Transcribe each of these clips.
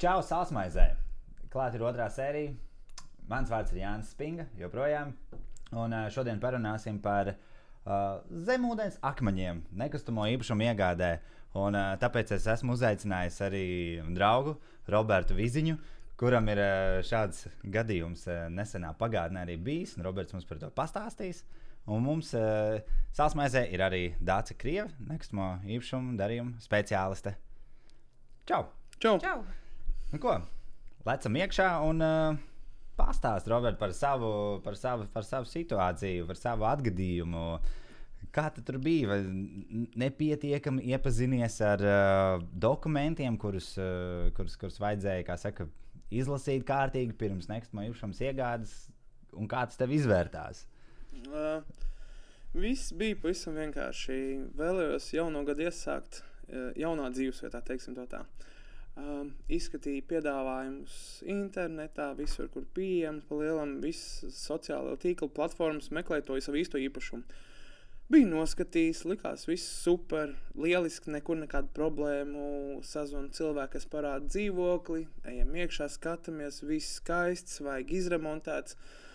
Čau, Sāsmaizē! Klāt ir otrā sērija. Mans vārds ir Jānis Spinga, joprojām. Un šodien parunāsim par uh, zemūdens akmeņiem, nekustamo īpašumu iegādē. Un, uh, tāpēc es esmu uzaicinājis arī draugu Robertu Viziņu, kuram ir uh, šāds gadījums uh, nesenā pagātnē arī bijis. un Roberts mums par to pastāstīs. Un mums uh, Sāsmaizē ir arī Dāca Krieva, nekustamo īpašumu darījumu speciāliste. Čau! Čau! Čau! Nu, ko? Lecam iekšā un uh, pastāst, Robert, par savu, par, savu, par savu situāciju, par savu atgadījumu. Kā tu tur bija? Vai nepietiekami iepazinies ar uh, dokumentiem, kurus, uh, kurus, kurus vajadzēja saka, izlasīt kārtīgi pirms nekustamā īpašuma iegādes, un kā tas tev izvērtās? Uh, viss bija pavisam vienkārši. Vēlējos jauno gadu iesākt uh, jaunā dzīvesvietā, teiksim tā. Um, izskatīju piedāvājumus internetā, visur, kur pieejams, pa lielam, visas sociālo tīklu platformas, meklēju to savu īsto īpašumu. Biju noskatījis, likās, viss super, lieliski, nekur nekādu problēmu. Sazvanīju cilvēku, kas parāda dzīvokli, ejam iekšā, skatāmies, viss skaists, vajag izremontēts. Uh,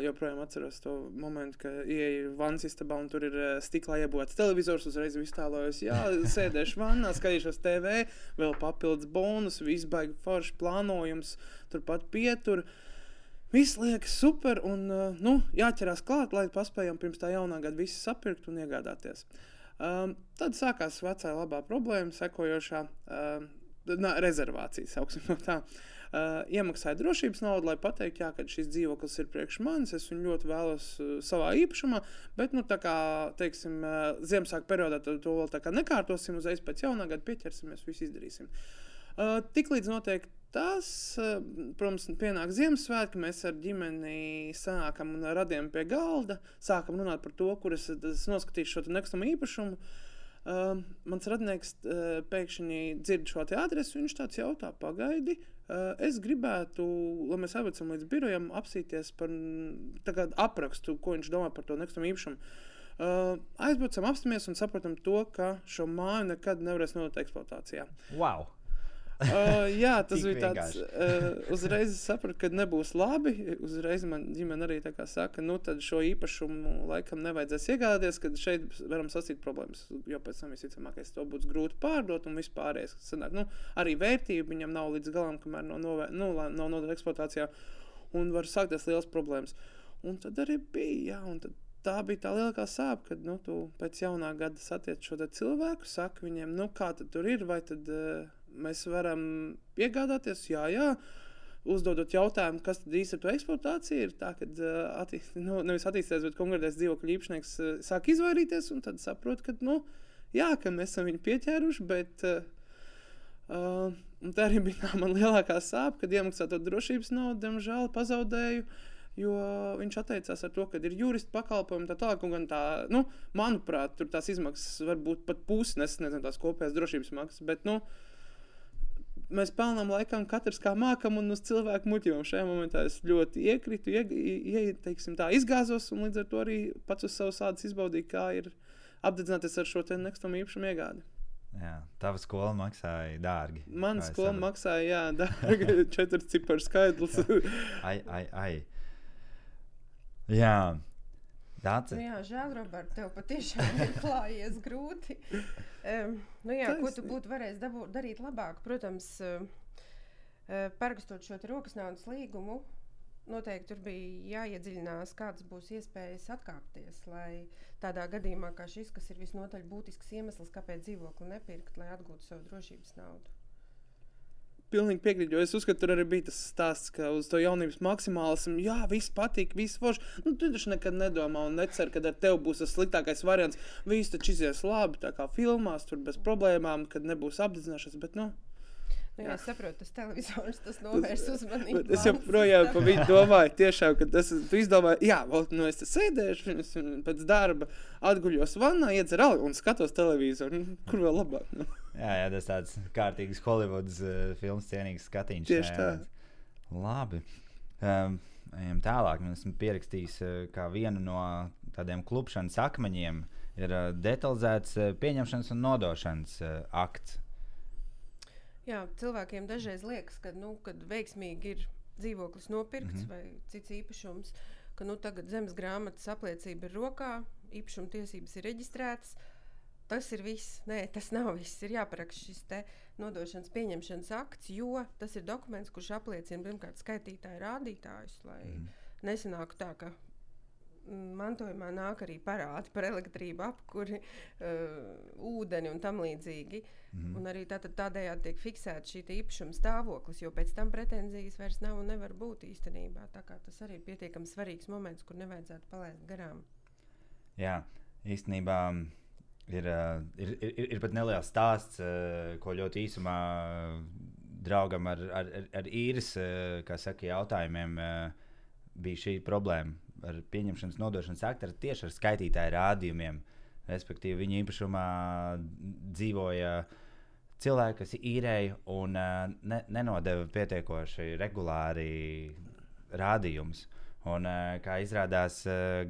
joprojām atceros to momentu, kad ienāku vannas istabā un tur ir uh, stiklā iebūvēts televizors. Uzreiz iztēlojos, jā, sēdēšu vannā, skatīšos TV, vēl papildus bonus, viss baigi forši plānojums, turpat pietur. Viss liekas super, un uh, nu, jāķerās klāt, lai paspējam pirms tā jaunā gada visu sapirkt un iegādāties. Um, tad sākās vecā labā problēma, sekojošā uh, na, rezervācija, sauksim no tā. Uh, iemaksāju drošības naudu, lai pateiktu, jā, ka šis dzīvoklis ir priekš manis. Es viņu ļoti vēlos uh, savā īpašumā, bet, nu, tā kā, teiksim, uh, Ziemassvētku periodā to, vēl tā kā nekārtosim, uzreiz pēc jaunā gada pieķersimies, visu izdarīsim. Uh, Tiklīdz notiek tas, uh, protams, pienāk Ziemassvētki, mēs ar ģimeni sākam un radījām pie galda, sākam runāt par to, kur es, es noskatīšu šo nekustamo īpašumu. Uh, mans radinieks uh, pēkšņi dzird šo adresi, viņš tāds jautā, pagaidi. Uh, es gribētu, lai mēs aizvedam līdz birojam, apsīties par mm, aprakstu, ko viņš domā par to nekustamo īpašumu. Uh, aizbraucam, apstāmies un saprotam to, ka šo māju nekad nevarēs nodot eksploatācijā. Wow! Uh, jā, tas bija tāds. Uh, uzreiz es sapratu, ka nebūs labi. Uzreiz man ģimene arī saka, nu tad šo īpašumu laikam nevajadzēs iegādāties, kad šeit varam sasīt problēmas. Jo pēc tam visticamākais to būs grūti pārdot un vispārējais. Nu, arī vērtība viņam nav līdz galam, kamēr nav, novē, nu, lai- nav nodota eksploatācijā. Un var sākties liels problēmas. Un tad arī bija. Jā, Tā bija tā lielākā sāpe, kad nu, tu pēc jaunā gada satiec šo cilvēku, saki viņiem, nu, kā tur ir, vai tad uh, mēs varam iegādāties. Jā, jā. Uzdodot jautājumu, kas tad īsti ar to eksploatāciju ir, tā ka uh, attīst, nu, nevis attīstīties, bet konkrētais dzīvokļu īpašnieks uh, sāk izvairīties un tad saprot, ka, nu, jā, ka mēs esam viņu pieķēruši, bet uh, uh, tā arī bija tā man lielākā sāpe, kad iemaksāto drošības naudu, diemžēl, pazaudēju. Jo viņš atteicās ar to, ka ir jurista pakalpojumi, tā tālāk, un tā, nu, manuprāt, tur tās izmaksas var būt pat pusi, es nezinu, tās kopējās drošības maksas, bet, nu, mēs pelnām laikam katrs kā mākam un uz cilvēku muļķiem. Šajā momentā es ļoti iekritu, ie, ie, teiksim, tā, izgāzos, un līdz ar to arī pats uz savas ādas izbaudīju, kā ir apdedzināties ar šo nekustamo īpašumu iegādi. Jā, tava skola maksāja dārgi. Mana skola sapratu. maksāja, jā, dārgi, četri ciparu skaidrs. Ai, ai, ai. Jā, tāds Nu, jā, žēl, Roberts, tev patiešām ir klājies grūti. Um, nu, jā, ko tu būtu varējis dabūt, darīt labāk? Protams, uh, uh, parakstot šo rokas naudas līgumu, noteikti tur bija jāiedziļinās, kādas būs iespējas atkāpties. Lai tādā gadījumā, kā šis, kas ir visnotaļ būtisks iemesls, kāpēc dzīvokli nepirkt, lai atgūtu savu drošības naudu. Pilnīgi piekrītu, jo es uzskatu, tur arī bija tas stāsts, ka uz to jaunības maksimālismu, jā, viss patīk, viss forši. Nu, tu taču nekad nedomā un necer, ka ar tevi būs tas sliktākais variants. Viss taču izies labi, tā kā filmās, tur bez problēmām, kad nebūs apdedzināšanas. Bet, nu, Nu, jā, es saprotu, tas televizors tas novērš uzmanību. bet es joprojām pa vidu domāju, tiešām, ka tas tu izdomāji, jā, ot, nu es te sēdēšu, es pēc darba atguļos vannā, iedzeru un skatos televizoru. Nu, kur vēl labāk? Nu. Jā, jā, tas tāds kārtīgs Holivudas uh, filmas cienīgs skatiņš. Tieši tā. jā. Labi. Um, ejam tālāk. Man esmu pierakstījis, uh, kā vienu no tādiem klupšanas akmeņiem ir uh, detalizēts uh, pieņemšanas un nodošanas uh, akts. Jā, cilvēkiem dažreiz liekas, ka nu, veiksmīgi ir dzīvoklis nopirkts mm -hmm. vai cits īpašums, ka nu, tagad zemes grāmatas apliecība ir rokā, īpašuma tiesības ir reģistrētas. Tas ir viss. Nē, tas nav viss. Ir jāparaksta šis nodošanas pieņemšanas akts, jo tas ir dokuments, kurš apliecina pirmkārt skaitītāju rādītājus, lai mm. nesanāktu tā, ka mantojumā nāk arī parādi par elektrību, apkuri, uh, ūdeni un tam līdzīgi. Mm. Un arī tātad, tādējādi tiek fiksēta šī īpašuma stāvoklis, jo pēc tam pretenzijas vairs nav un nevar būt īstenībā. Tas arī ir pietiekami svarīgs moments, kur nevajadzētu palaist garām. Jā, īstenībā. Ir, ir, ir, ir pat neliels stāsts, ko ļoti īsumā draugam ar, ar, ar īres saka, jautājumiem bija šī problēma ar pieņemšanas nodošanas aktu ar tieši ar skaitītāju rādījumiem. Respektīvi, viņa īpašumā dzīvoja cilvēki, kas īrēja un ne, nenodeva pietiekoši regulāri rādījumus. Un, kā izrādās,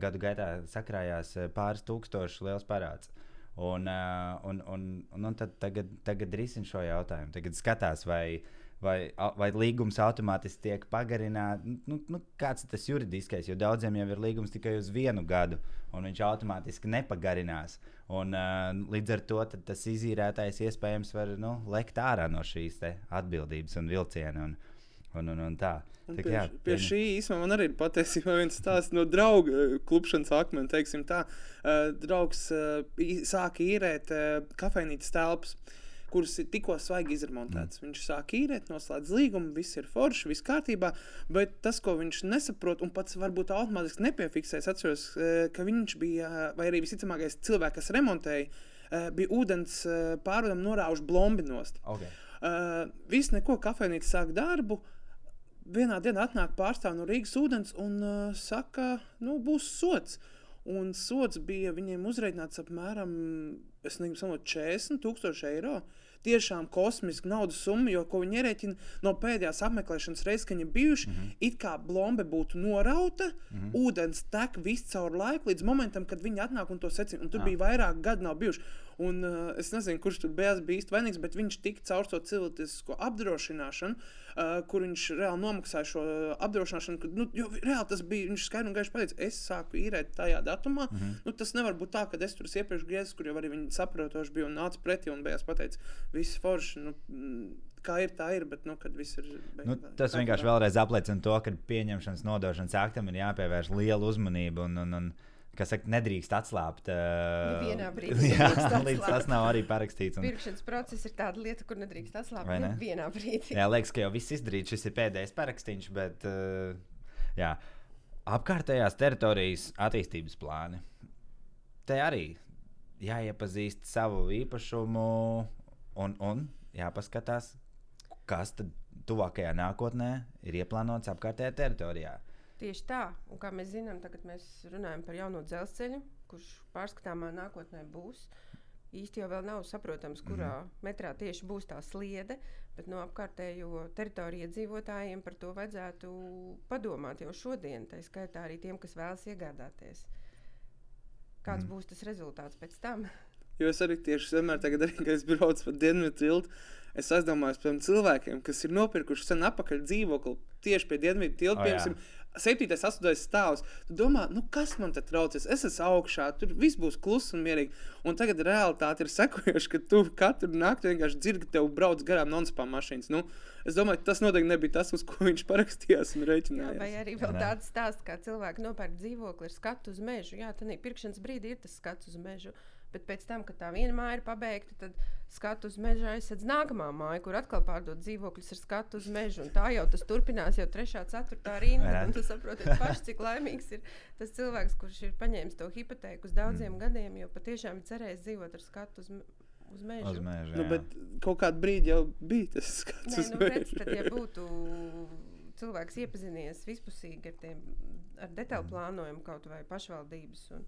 gadu gaitā sakrājās pāris tūkstoši liels parāds. Un, un, un, un, un tad, tagad, tagad risina šo jautājumu. Tagad skatās, vai uh, vai, vai līgums automātiski tiek pagarināts. Nu, nu, kāds ir tas juridiskais? Jo daudziem jau ir līgums tikai uz vienu gadu, un viņš automātiski nepagarinās. Un, uh, līdz ar to tas izīrētājs iespējams var nu, lekt ārā no šīs atbildības un vilciena. Un, un, un, un tā. Un pie, jā, pie šī īstenībā man arī ir patiesībā viens stāsts no drauga klupšanas akmens. Teiksim, tā, uh, draugs uh, sāka īrēt uh, kafejnīcas telpas. Uh, kuras ir tikko svaigi izremontētas. Mm. Viņš sāk īrēt, noslēdz līgumu, viss ir forši, viss kārtībā, bet tas, ko viņš nesaprot, un pats varbūt automātiski nepiefiksēs, atceros, eh, ka viņš bija, vai arī visticamākais cilvēks, kas remontēja, eh, bija ūdens eh, pārvadam norāvuši blombinost. Okay. Uh, viss neko, kafejnīca sāk darbu. Vienā dienā atnāk pārstāvja no Rīgas ūdens un uh, saka, nu, būs sots. Un sots bija viņiem uzreikināts apmēram nezinu, 40 tūkstoši eiro. Tiešām kosmiska naudas summa, jo viņi ierēķina no pēdējās apmeklēšanas reizes, kad viņi bijuši, mm -hmm. it kā blombe būtu norauta, mm -hmm. ūdens tek visu caur laiku līdz momentam, kad viņi atnāk un to secina. Un tur ah. bija vairāk gadu nav bijuši. Un, uh, es nezinu, kurš tur bija bijis vainīgs, bet viņš tika caur to cilvēcisko apdrošināšanu, uh, kur viņš reāli nomaksāja šo apdrošināšanu. Kad, nu, jo reāli tas bija, viņš skaidri un gaiši pateica, es sāku īrēt tajā datumā. Mm -hmm. nu, tas nevar būt tā, ka es tur iepriekš griezos, kur jau arī viņi saprotoši bija un nāca pretī un beigās pateica, viss forši. Nu, kā ir, tā ir. Bet, nu, ir nu, tas vienkārši vēlreiz apliecina to, ka pieņemšanas nodošanas aktam ir jāpievērš liela uzmanība. Un, un, un, kas saka, nedrīkst atslābt. Uh, Vienā brīdī. Jā, līdz tas nav arī parakstīts. Un... Pirkšanas process ir tāda lieta, kur nedrīkst atslābt. Ne? Vienā brīdī. Jā, liekas, ka jau viss izdarīts, šis ir pēdējais parakstīns, bet uh, jā. apkārtējās teritorijas attīstības plāni. Te arī jāiepazīst savu īpašumu un, un jāpaskatās, kas tad tuvākajā nākotnē ir ieplānots apkārtējā teritorijā. Tieši tā, un kā mēs zinām, tagad mēs runājam par jauno dzelzceļu, kurš pārskatāmā nākotnē būs. Īsti jau nav saprotams, kurā mm metrā tieši būs tā sliede, bet no apkārtējo teritoriju iedzīvotājiem par to vajadzētu padomāt jau šodien, tā skaitā arī tiem, kas vēlas iegādāties. Kāds mm. būs tas rezultāts pēc tam? Jo es arī tieši vienmēr, tagad, arī, kad es braucu pa dienvidu tiltu, es aizdomājos par cilvēkiem, kas ir nopirkuši sen apakaļ dzīvokli tieši pie dienvidu tilta. Oh, piemēram, septītais, astotais stāvs. Tu domā, nu kas man te traucēs? Es esmu augšā, tur viss būs kluss un mierīgi. Un tagad realitāte ir sekojoša, ka tu katru nakti vienkārši dzirdi, ka tev brauc garām non-spam mašīnas. Nu, es domāju, tas noteikti nebija tas, uz ko viņš parakstījās un rēķinājās. Jā, vai arī vēl tāds stāsts, kā cilvēki nopērk dzīvokli ar skatu uz mežu. Jā, tad pirkšanas brīdī ir tas skats uz mežu. Bet pēc tam, kad tā viena māja ir pabeigta, tad skatu uz meža aizsedz nākamā māja, kur atkal pārdod dzīvokļus ar skatu uz mežu. Un tā jau tas turpinās jau trešā, ceturtā rinda. Un jūs saprotat, paši, cik laimīgs ir tas cilvēks, kurš ir paņēmis to hipotēku uz daudziem mm. gadiem, jo patiešām ir cerējis dzīvot ar skatu uz mežu. Uz mežu. Uz mežu nu, bet kaut kādā brīdī jau bija tas skats. Nē, nu, redz, tad, ja būtu cilvēks iepazinies vispusīgi ar, tiem, ar detaļu mm. plānojumu kaut vai pašvaldības. Un,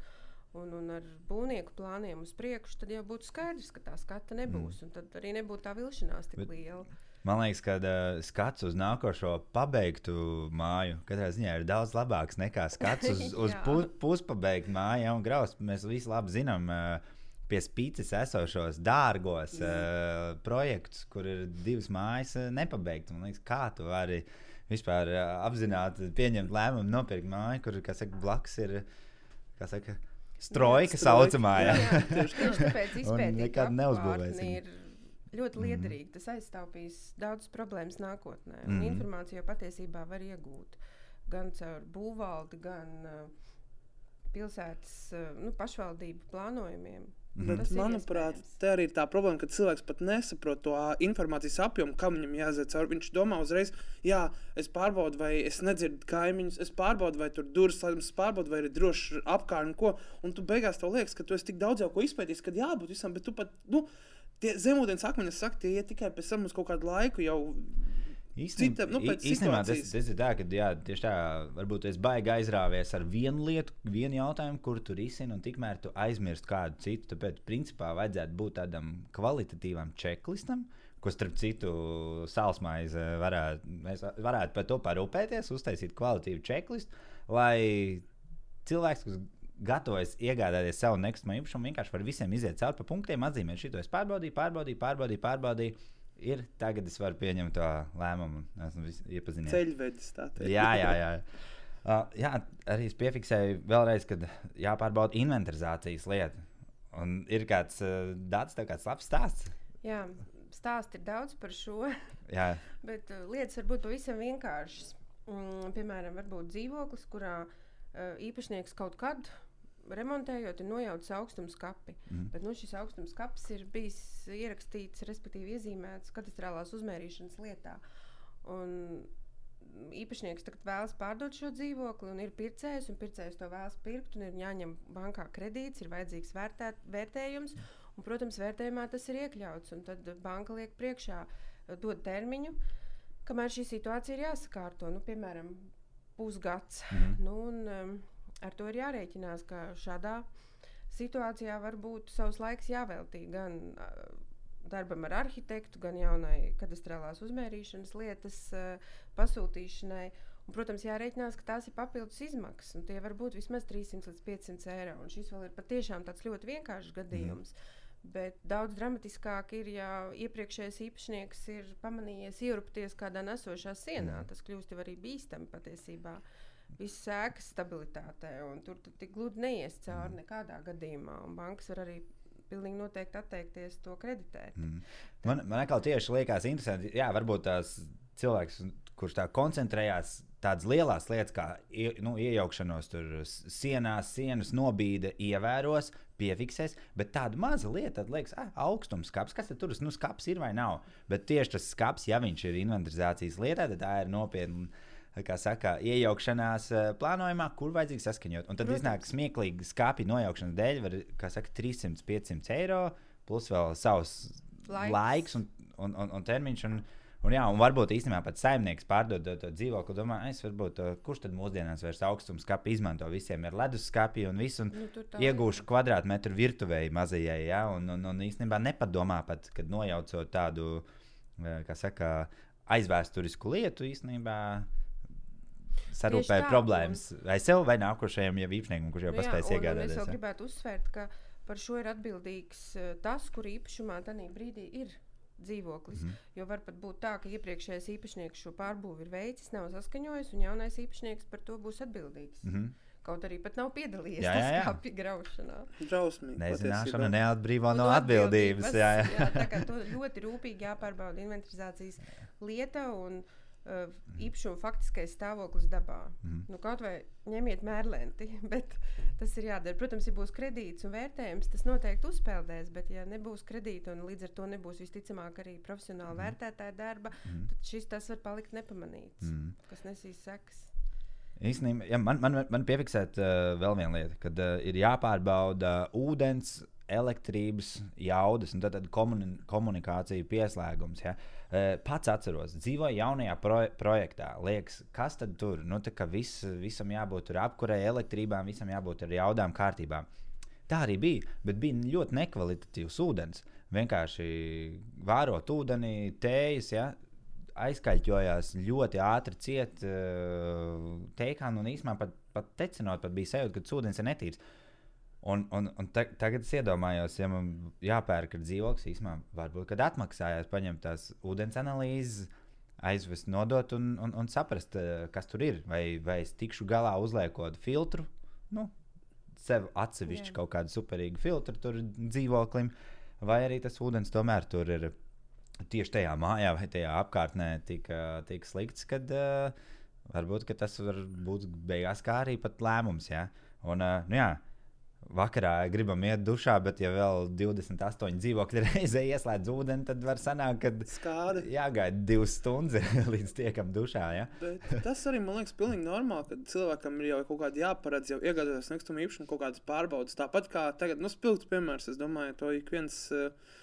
un, un ar būvnieku plāniem uz priekšu, tad jau būtu skaidrs, ka tā skata nebūs. Mm. Tad arī nebūtu tā vilšanās tik Bet, liela. Man liekas, ka uh, skats uz nākošo pabeigtu māju katrā ziņā ir daudz labāks nekā skats uz, uz pu, puspabeigtu māju. Ja, graus, mēs visi labi zinām, uh, pie spīces esošos dārgos uh, projektus, kur ir divas mājas uh, nepabeigtas. Man liekas, kā tu vari vispār uh, apzināti pieņemt lēmumu, nopirkt māju, kur, kas saka, blakus ir, kā saka, strojka Strojka, saucamā. jā. Jā. Tieši tāpēc Un izpētīt nekad neuzbūvēsim. ir ļoti liederīgi. Tas aiztaupīs daudzas problēmas nākotnē. Mhm. Informāciju patiesībā var iegūt gan caur būvvaldi, gan uh, pilsētas uh, nu, pašvaldību plānojumiem. Mhm. Tas Bet, ir manuprāt, te arī ir tā problēma, ka cilvēks pat nesaprot to informācijas apjomu, kam viņam jāiziet cauri. Viņš domā uzreiz, jā, es pārbaudu, vai es nedzirdu kaimiņus, es pārbaudu, vai tur durvis slēdzamas, es pārbaudu, vai ir droši apkārt un ko. Un tu beigās tev liekas, ka tu esi tik daudz jau ko izpētījis, kad jābūt visam, bet tu pat, nu, tie zemūdens akmeņi, es saku, tie iet tikai pēc tam uz kaut kādu laiku jau. Īstenībā, nu, īstenībā tas, tas ir tā, ka jā, tieši tā, varbūt es baigi aizrāvies ar vienu lietu, vienu jautājumu, kur tu risini, un tikmēr tu aizmirsti kādu citu. Tāpēc, principā, vajadzētu būt tādam kvalitatīvam čeklistam, ko starp citu sālsmaize varētu, mēs varētu par to parūpēties, uztaisīt kvalitīvu čeklistu, lai cilvēks, kas gatavojas iegādāties savu nekustamo īpašumu, vienkārši var visiem iziet cauri pa punktiem, atzīmēt, šito es pārbaudīju, pārbaudīju, pārbaudīju. pārbaudīju. Ir tagad es varu pieņemt to lēmumu. Esmu iepazinies. Ceļvedis tā teikt. Jā, jā, jā. Uh, jā, arī es piefiksēju vēlreiz, ka jāpārbauda inventarizācijas lieta. Un ir kāds uh, dats, kāds labs stāsts. Jā, stāsti ir daudz par šo, Jā, bet uh, lietas var būt pavisam vienkāršas. Mm, piemēram, varbūt dzīvoklis, kurā uh, īpašnieks kaut kad remontējot, ir nojauts augstums kapi. Mhm. Bet nu, šis augstums kaps ir bijis ierakstīts, respektīvi iezīmēts katastrālās uzmērīšanas lietā. Un īpašnieks tagad vēlas pārdot šo dzīvokli, un ir pircējs, un pircējs to vēlas pirkt, un ir jāņem bankā kredīts, ir vajadzīgs vērtēt, vērtējums, un, protams, vērtējumā tas ir iekļauts. Tad banka liek priekšā, eh, dod termiņu, kamēr šī situācija ir jāsakārto. Nu, piemēram, pusgads. Mhm. Nu, un, um, ar to ir jārēķinās, ka šādā situācijā var būt savs laiks jāveltī gan uh, darbam ar arhitektu, gan jaunai kadastrālās uzmērīšanas lietas uh, pasūtīšanai. Un, protams, jārēķinās, ka tās ir papildus izmaksas, un tie var būt vismaz 300 līdz 500 eiro. Un šis vēl ir patiešām tāds ļoti vienkāršs gadījums. Mm. Bet daudz dramatiskāk ir, ja iepriekšējais īpašnieks ir pamanījies ierupties kādā nesošā sienā. Mm. Tas kļūst arī bīstami patiesībā. Viss sēkas stabilitātē, un tur tu tik gludi neies cauri nekādā gadījumā. Bankas var arī pilnīgi noteikti atteikties to kreditēt. Mm. Man, man atkal tieši liekas, interesanti. Jā, varbūt tās cilvēks, kurš tā koncentrējās tādas lielas lietas, kā nu, iejaukšanos tur sienās, sienas nobīde, ievēros, piefiksēs. Bet tāda maza lieta, tad liekas, ah, augstums skats, kas tur? Nu, skats ir vai nav. Bet tieši tas skats, ja viņš ir inventarizācijas lietā, tad tā ir nopietna. Kā saka, iejaukšanās eh, plānojumā, kur vajadzīgs saskaņot. Un tad Protams. iznāk smieklīgi skāpju nojaukšanas dēļ, var, kā saka, 300, 500 eiro, plus vēl savs Laiks. laiks, un, un, un, un termiņš. Un, un, jā, un varbūt īstenībā pat saimnieks pārdod to, to dzīvokli. Domā, es varbūt, uh, kurš tad mūsdienās vairs augstums skāpi izmanto visiem ir leduskapī un viss. Un Nu, iegūšu kvadrātmetru virtuvēji mazajai, ja, un, un, un īstenībā nepadomā pat, kad nojaucot tādu, eh, kā saka, aizvēsturisku lietu īstenībā. Sarūpēt tā, problēmas vai sev, vai nākošajam jau īpašniekam, kurš jau Nu paspējas Es iegādāties. ja. gribētu uzsvērt, ka par šo ir atbildīgs eh, tas, kur īpašumā tajā brīdī ir dzīvoklis. Mm. -hmm. Jo var pat būt tā, ka iepriekšējais īpašnieks šo pārbūvi ir veicis, nav saskaņojis, un jaunais īpašnieks par to būs atbildīgs. Mm Mhm. -hmm. Kaut arī pat nav piedalījies Jā, jā, jā. skāpja graušanā. Drausmīgi. Nezināšana neatbrīvo Un no atbildības. Jā, jā. jā, tā kā to ļoti rūpīgi jāpārbauda inventarizācijas lieta un uh, īpašuma faktiskais stāvoklis dabā. Mhm. Nu, kaut vai ņemiet mērlenti, bet tas ir jādara. Protams, ja būs kredīts un vērtējums, tas noteikti uzpeldēs, bet ja nebūs kredīta un līdz ar to nebūs visticamāk arī profesionāla Mhm. vērtētāja darba, Mhm. tad šis tas var palikt nepamanīts, Mhm. kas nesīs sekas. Īstenībā, ja man, man, man piefiksēt uh, vēl viena lieta, kad uh, ir jāpārbauda ūdens, elektrības jaudas un tad, tad komuni komunikācija pieslēgums. Ja? Uh, pats atceros, dzīvoju jaunajā pro projektā. Liekas, kas tad tur? Nu, tā kā vis, visam jābūt tur apkurei, elektrībām, visam jābūt ar jaudām kārtībām. Tā arī bija, bet bija ļoti nekvalitatīvs ūdens. Vienkārši vārot ūdeni, tējas, ja, aizkaļķojās ļoti ātri ciet uh, teikānu un īsumā pat, pat tecinot, pat bija sajūta, ka ūdens ir netīrs. Un, un, un ta, tagad es iedomājos, ja man jāpērk dzīvoklis, īstenībā varbūt, kad atmaksājās paņemt tās ūdens analīzes, aizvest, nodot un, un, un saprast, eh, kas tur ir. Vai, vai es tikšu galā uzliekot filtru, nu, sev atsevišķu Jā. kaut kādu superīgu filtru tur dzīvoklim, vai arī tas ūdens tomēr tur ir tieši tajā mājā vai tajā apkārtnē tik, eh, tik slikts, ka uh, varbūt ka tas var būt beigās kā arī pat lēmums. Ja? Un, uh, nu, jā, Vakarā gribam iet dušā, bet, ja vēl 28 dzīvokļi reizē ieslēdz ūdeni, tad var sanākt, ka Skādi. jāgaida divas stundas, līdz tiekam dušā. Ja? Bet tas arī man liekas, pilnīgi normāli, ka cilvēkam ir jau kaut kāda jāparedz, jau iegādāties nekustamā īpašuma kaut kādas pārbaudas. Tāpat kā tagad, nu, spilgts piemērs, es domāju, to ik viens. Uh,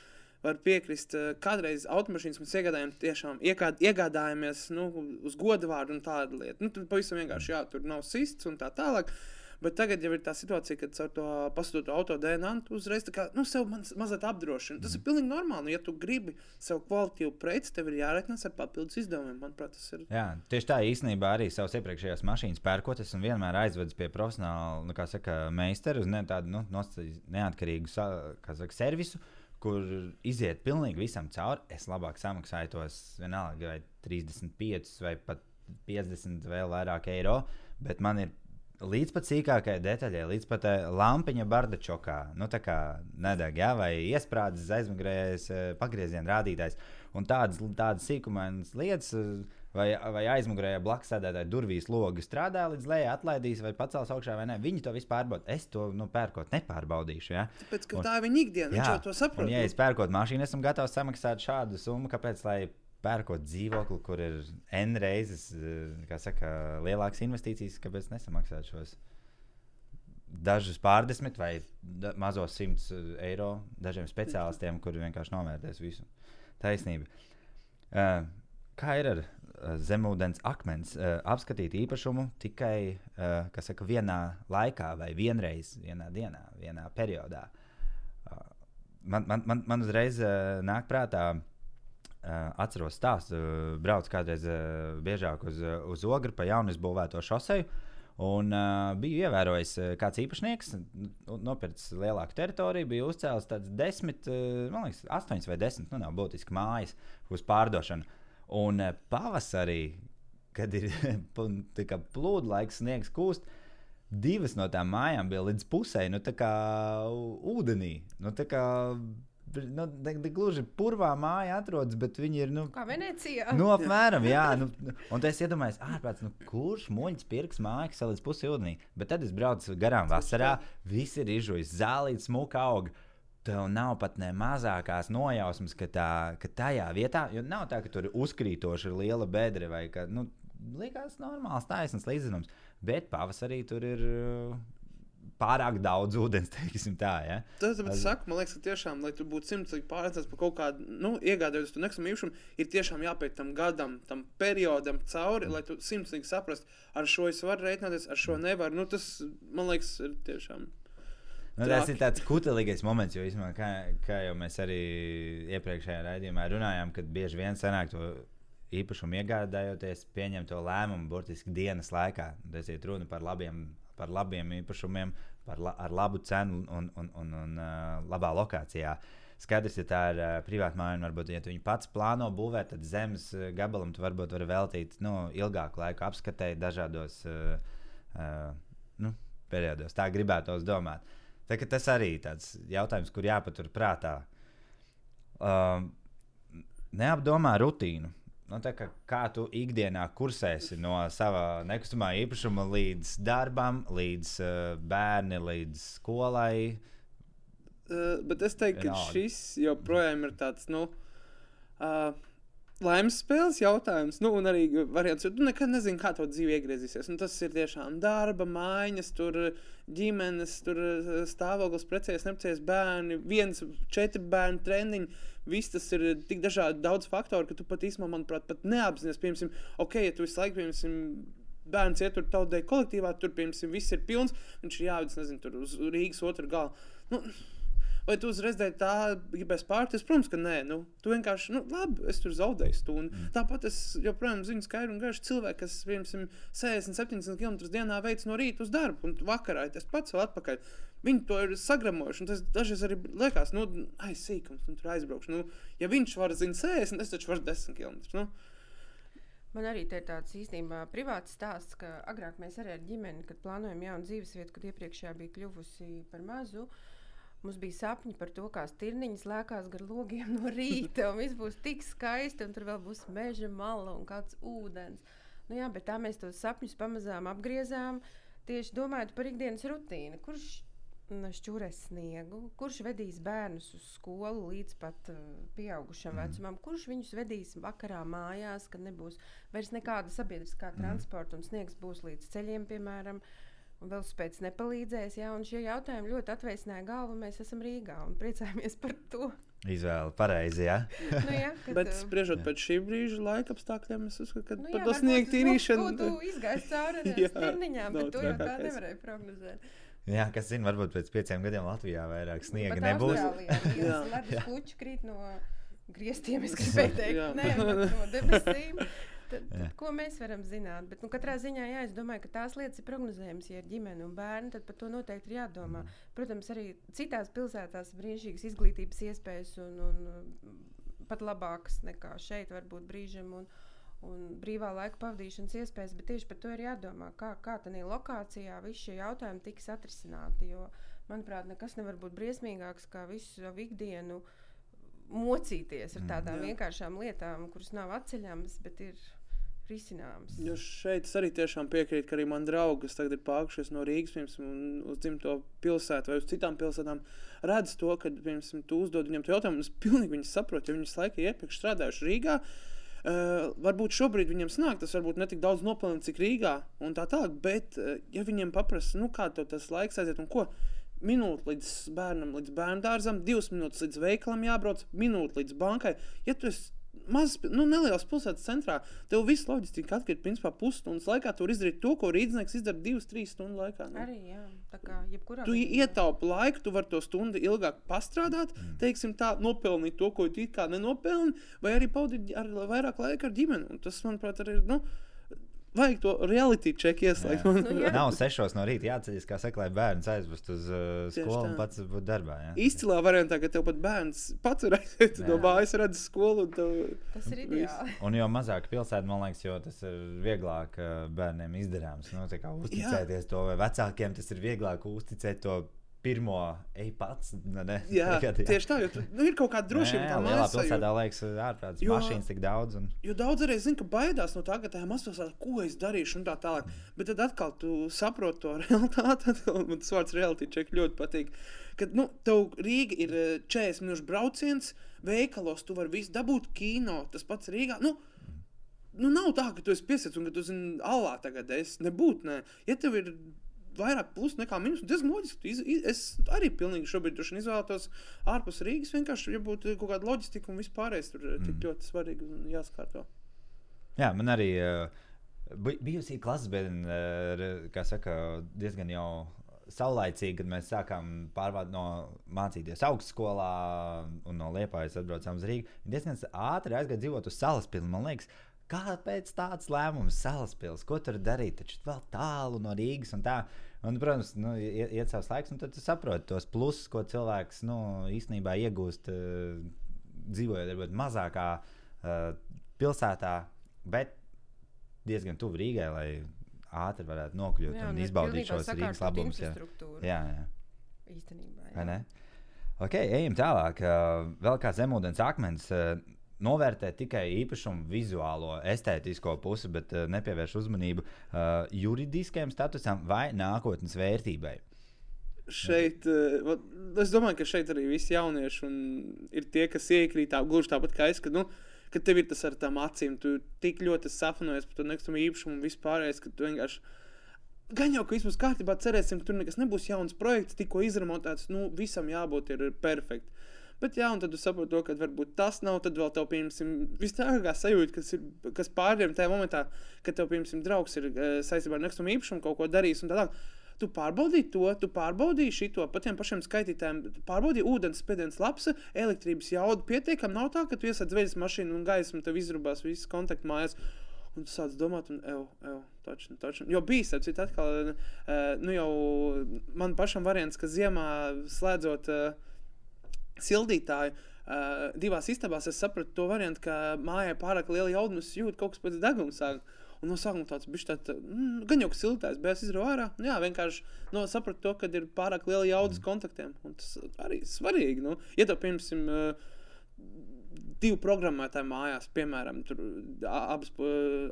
Var piekrist, uh, kādreiz automašīnas mēs iegādājām, tiešām iegād, iegādājāmies nu, uz godu vārdu un tādu lietu. Nu, tur pavisam vienkārši jā, tur nav sists un tā tālāk. Bet tagad jau ir tā situācija, kad ar to pasūtītu auto DNA tu uzreiz tā kā, nu, sev maz, mazliet apdrošina. Tas ir pilnīgi normāli. Nu, ja tu gribi sev kvalitīvu preci, tev ir jāreikinās ar papildus izdevumiem. Manuprāt, tas ir. Jā, tieši tā īstenībā arī savas iepriekšējās mašīnas pērkot. Es vienmēr aizvedis pie profesionāla nu, kā saka, meistara uz ne, tādu nu, neatkarīgu saka, servisu. Kur iziet pilnīgi visam cauri. Es labāk samaksāju tos vienalga, vai 35 vai pat 50 vēl vairāk eiro. Bet man ir līdz pat sīkākajai detaļai, līdz pat eh, lampiņa bardačokā, nu tā kā nedeg, jā, vai iesprādzis aizmugurējais eh, pagrieziena rādītājs. Un tādas, tādas sīkumainas lietas, eh, vai, vai aizmugurējā blakus sēdētāja durvīs logi strādā līdz lejai, atlaidīs vai pacels augšā vai nē. Viņi to vispār pārbauda. Es to nu, pērkot nepārbaudīšu. Ja? Tāpēc, ka Un- tā ir viņa ikdiena. Viņš Jā, jau to saprot. Un, ja es pērkot mašīnu, esmu gatavs samaksāt šādu summu, kāpēc? Pērkot dzīvokli, kur ir N reizes eh, saka, lielākas investīcijas, kāpēc nesamaksāt šos dažus pārdesmit vai mazos simtus eh, eiro dažiem speciālistiem, kuri vienkārši novērtēs visu taisnību. Uh, kā ir ar zemūdens akmens? Uh, apskatīt īpašumu tikai uh, saka, vienā laikā vai vienreiz, vienā dienā, vienā periodā. Man, man, man, man uzreiz nāk prātā, atceros stāstu, uh, braucu kādreiz uh, biežāk uz, uh, uz ogri pa jaunu izbūvēto šoseju. Un uh, biju ievērojis, uh, kāds īpašnieks nu, nopircis lielāku teritoriju, bija uzcēlis tāds desmit, uh, man liekas, astoņas vai desmit, nu nav būtiski mājas uz pārdošanu. Un uh, pavasarī, kad ir plūdu laiks, sniegs kūst, divas no tām mājām bija līdz pusē, nu tā kā ūdenī. Nu, tā kā, nu, gluži purvā māja atrodas, bet viņi ir. Nu, Kā Venecijā. Nu, apmēram, jā. Nu, un tas iedomājās, ārprāts, nu, kurš muļķis pirks māju, kas līdz pusē ūdenī. Bet tad es braucu garām vasarā, visi ir izžuvis, zālīts, smuka auga. Tev nav pat ne mazākās nojausmas, ka, tā, ka tajā vietā, jo nav tā, ka tur ir uzkrītoši ir liela bedra vai ka, nu, likās normāls, taisns līdzinums. Bet pavasarī tur ir uh, pārāk daudz ūdens, teiksim tā. Ja? Tas, tas saka, man liekas, ka tiešām, lai tu būtu simtprocentīgi pārliecināts par kaut kādu, nu, iegādājoties to nekustamā īpašumu, ir tiešām jāpēc tam gadam, tam periodam cauri, lai tu simtprocentīgi saprastu, ar šo es varu rēķināties, ar šo nevaru. Nu, tas, man liekas, ir tiešām. Nu, tas ir tāds kutelīgais moments, jo, īstenībā, kā, kā jau mēs arī iepriekšējā raidījumā runājām, kad bieži vien sanāk to īpašumu iegādājoties, pieņemt to lēmumu burtiski dienas laikā. Tas ir runa par labiem, par labiem īpašumiem, par la, ar labu cenu un, un, un, un uh, labā lokācijā. Skaidrs, ja tā ir uh, privāta māja, un varbūt, ja tu viņu pats plāno būvēt, tad zemes uh, gabalam tu varbūt vari veltīt nu, ilgāku laiku apskatēji dažādos uh, uh, nu, periodos. Tā gribētos domāt. Tā, tas arī ir tāds jautājums, kur jāpatur prātā. Um, neapdomā rutīnu. Nu, kā, kā tu ikdienā kursēsi no sava nekustamā īpašuma līdz darbam, līdz uh, bērni, līdz skolai. Uh, bet es teiktu, ka Vienalga. šis joprojām ir tāds, nu, uh, laimes spēles jautājums. Nu, un arī variants, jo tu nekad nezini, kā to dzīve iegriezīsies. Nu, tas ir tiešām darba, mājas, tur ģimenes, tur stāvoklis, precējies, neprecējies bērni, viens, četri bērnu treniņi. Viss tas ir tik dažādi, daudz faktoru, ka tu pat īstenībā, manuprāt, pat neapzinājies, piemēram, ok, ja tu visu laiku, piemēram, bērns iet tur tautdēļ kolektīvā, tur, piemēram, viss ir pilns, viņš ir jāvedz, nezinu, tur uz Rīgas otru galu. Nu, Vai tu uzreiz tā gribēsi pārties? Protams, ka nē, nu, tu vienkārši, nu, labi, es tur zaudēju stundu. Mm. Tāpat es joprojām zinu skaidru un gaišu cilvēku, kas, piemēram, 60, 70 km dienā veids no rīta uz darbu, un vakarā tas pats vēl atpakaļ. Viņi to ir sagramojuši, un tas dažreiz arī liekas, nu, aizsīkums, un tur aizbraukšu. Nu, ja viņš var zināt 60, es taču varu 10 km. Nu. Man arī ir tāds īstenībā privāts stāsts, ka agrāk mēs arī ar ģimeni, kad plānojam jaunu dzīvesvietu, kad iepriekšējā bija kļuvusi par mazu. Mums bija sapņi par to, kā stirniņas lēkās gar logiem no rīta, un viss būs tik skaisti, un tur vēl būs meža mala un kāds ūdens. Nu, jā, bet tā mēs tos sapņus pamazām apgriezām, tieši domājot par ikdienas rutīnu. Kurš šķūrēs sniegu, kurš vedīs bērnus uz skolu līdz pat uh, pieaugušam mm. vecumam, kurš viņus vedīs vakarā mājās, kad nebūs vairs nekāda sabiedriskā mm. transporta un sniegs būs līdz ceļiem, piemēram. Un vēl spēc nepalīdzēs, jā, un šie jautājumi ļoti atveicināja galvu. Mēs esam Rīgā un priecājamies par to. Izvēle pareizi, jā. nu, jā kad, Bet spriežot pēc šī brīža laika apstākļiem, es uzskatu, ka nu, par to sniegt tīrīšanu. Tu izgāji cauri ar stirniņām, bet to jau tā nevarēja prognozēt. Jā, kas zina, varbūt pēc pieciem gadiem Latvijā vairāk sniega Bet nebūs. Jā, ledus puķi krīt no griestiem, es gribēju teikt, ne, no debesīm. Tad, tad, ko mēs varam zināt? Bet, nu, katrā ziņā, jā, es domāju, ka tās lietas ir prognozējamas. Ja ir ģimene un bērni, tad par to noteikti ir jādomā. Mm. Protams, arī citās pilsētās ir brīnišķīgas izglītības iespējas un, un pat labākas nekā šeit, varbūt brīžam. Un, un brīvā laika pavadīšanas iespējas, bet tieši par to ir jādomā, kā, kā tādā lokācijā visi šie jautājumi tiks atrisināti. Jo, manuprāt, nekas nevar būt briesmīgāks kā visu savu ikdienu mocīties ar mm. tādām mm, vienkāršām lietām, kuras nav atceļamas, bet ir risināmas. Jo šeit es arī tiešām piekrītu, ka arī man draugi, kas tagad ir pārkušies no Rīgas piemēram, uz dzimto pilsētu vai uz citām pilsētām, redz to, ka piemēram, tu uzdod viņiem jautājumu, un es pilnīgi saprotu, jo viņi laiku iepriekš strādājuši Rīgā. Uh, varbūt šobrīd viņam snāk, tas varbūt ne tik daudz nopelnīt, cik Rīgā un tā tālāk, bet, uh, ja viņiem paprasta, nu, kā tev tas laiks aiziet un ko, minūte līdz bērnam, līdz bērnu dārzam, divas minūtes līdz veikalam jābrauc, minūte līdz bankai. Ja tu esi mazs, nu, neliels pilsētas centrā, tev viss loģiski atkrīt, principā, pusstundas laikā. Tu vari izdarīt to, ko rīznieks izdara divas, trīs stundu laikā. Nu. Arī, jā, tā kā jebkurā. Tu ietaupi laiku, tu vari to stundu ilgāk pastrādāt, mm. teiksim, tā, nopelnīt to, ko tu it kā nenopelni, vai arī pavadīt ar vairāk laika ar ģimeni. Un tas, manuprāt, arī ir. Nu, vajag to reality check ieslēgt. Jā. Nu, jā. Nav sešos no rīta jāceļas, kā saka, lai bērns aizvestu uz uh, skolu un pats būtu darbā. Jā. Izcilā variantā, ka tev pat bērns pats var aiziet no mājas, redz skolu. Tev... Tas ir ideāli. Un jo mazāk pilsēta, man liekas, jo tas ir vieglāk uh, bērniem izdarāms. Nu, uzticēties jā. to, vai vecākiem tas ir vieglāk uzticēt to pirmo ej pats. Nu, ne, jā, tagad, jā, tieši tā, jo tu, nu, ir kaut kāda drošība. Jā, lielā pilsētā jo, liekas, ārprāts, mašīnas tik daudz. Un... Jo daudz arī zina, ka baidās no tā, ka tajā mazpilsētā, ko es darīšu un tā tālāk. Mm. Bet tad atkal tu saproti to realitāti, atkal, man tas vārds reality check ļoti patīk. Kad, nu, tev Rīga ir 40 eh, minūšu brauciens, veikalos tu vari visu dabūt, kino, tas pats Rīgā. Nu, nu, nav tā, ka tu esi piesaists un ka tu zini, alā tagad es nebūtu. Ne. Ja tev ir vairāk plus nekā minus. Diezgan loģiski. Es arī pilnīgi šobrīd izvēlētos ārpus Rīgas. Vienkārši, ja būtu kaut kāda loģistika un vispārējais, tur mm. tik ļoti svarīgi un jāskārto. Jā, man arī uh, bijusi klases biedrene, uh, kā saka, diezgan jau saulaicīgi, kad mēs sākām pārvākt no mācīties augstskolā un no Liepājas atbraucām uz Rīgā. Diezgan ātri aizgāja dzīvot uz salas pilnu. Man liekas, kāpēc tāds lēmums salaspils? Ko tur darīt? Taču vēl tālu no Rīgas un tā. Un, protams, nu, iet, savs laiks, un tad tu saproti tos plusus, ko cilvēks nu, īstenībā iegūst uh, dzīvojot varbūt mazākā uh, pilsētā, bet diezgan tuvu Rīgai, lai ātri varētu nokļūt jā, un izbaudīt šos Rīgas labumus. Jā, jā, jā. Īstenībā. Jā. Ok, ejam tālāk. Uh, vēl kā zemūdens akmens. Uh, novērtē tikai īpašumu vizuālo, estētisko pusi, bet uh, nepievērš uzmanību uh, juridiskajam statusam vai nākotnes vērtībai. Šeit, uh, es domāju, ka šeit arī visi jaunieši ir tie, kas iekrīt tā, gluži tāpat kā es. Ka, nu, Kad tev ir tas ar tām acīm, tu tik ļoti sapņojies par to nekustamo īpašumu un vispārējais, ka tu vienkārši Gan jau, ka viss būs kārtībā, cerēsim, ka tur nekas nebūs jauns projekts, tikko izremontēts. Nu, visam jābūt ir perfekti. Bet, jā, un tad tu saproti to, ka varbūt tas nav. Tad vēl tev, piemēram, vistāgākā sajūta, kas, ir, kas pārdiem tajā momentā, kad tev, piemēram, draugs ir uh, saistībā ar nekustamo īpašumu kaut ko darījis un tā tālāk. Tu pārbaudīji to, tu pārbaudīji šo pa tiem pašiem skaitītājiem, pārbaudīji ūdens spiediens, labs, elektrības jauda pietiekami. Nav tā, ka tu iesaistīji zvejas mašīnu un gaismu, tev izrubās visas kontaktu mājas. Un tu sāc domāt, un evo, evo, točni, točni. Jo bija ka atkal, uh, nu jau man pašam variants, ka ziemā slēdzot uh, sildītāju, uh, divās istabās es sapratu to variantu, ka mājā pārāk liela jaudums jūt kaut kas pēc deguna sāk. Un no sākuma tāds bija tāds, mm, gan jau siltais, bet es izrauju ārā. Jā, vienkārši no, sapratu to, ka ir pārāk liela jaudas kontaktiem. Un tas arī ir svarīgi. Nu, ja tev, piemēram, divu programmētāju mājās, piemēram, tur abas,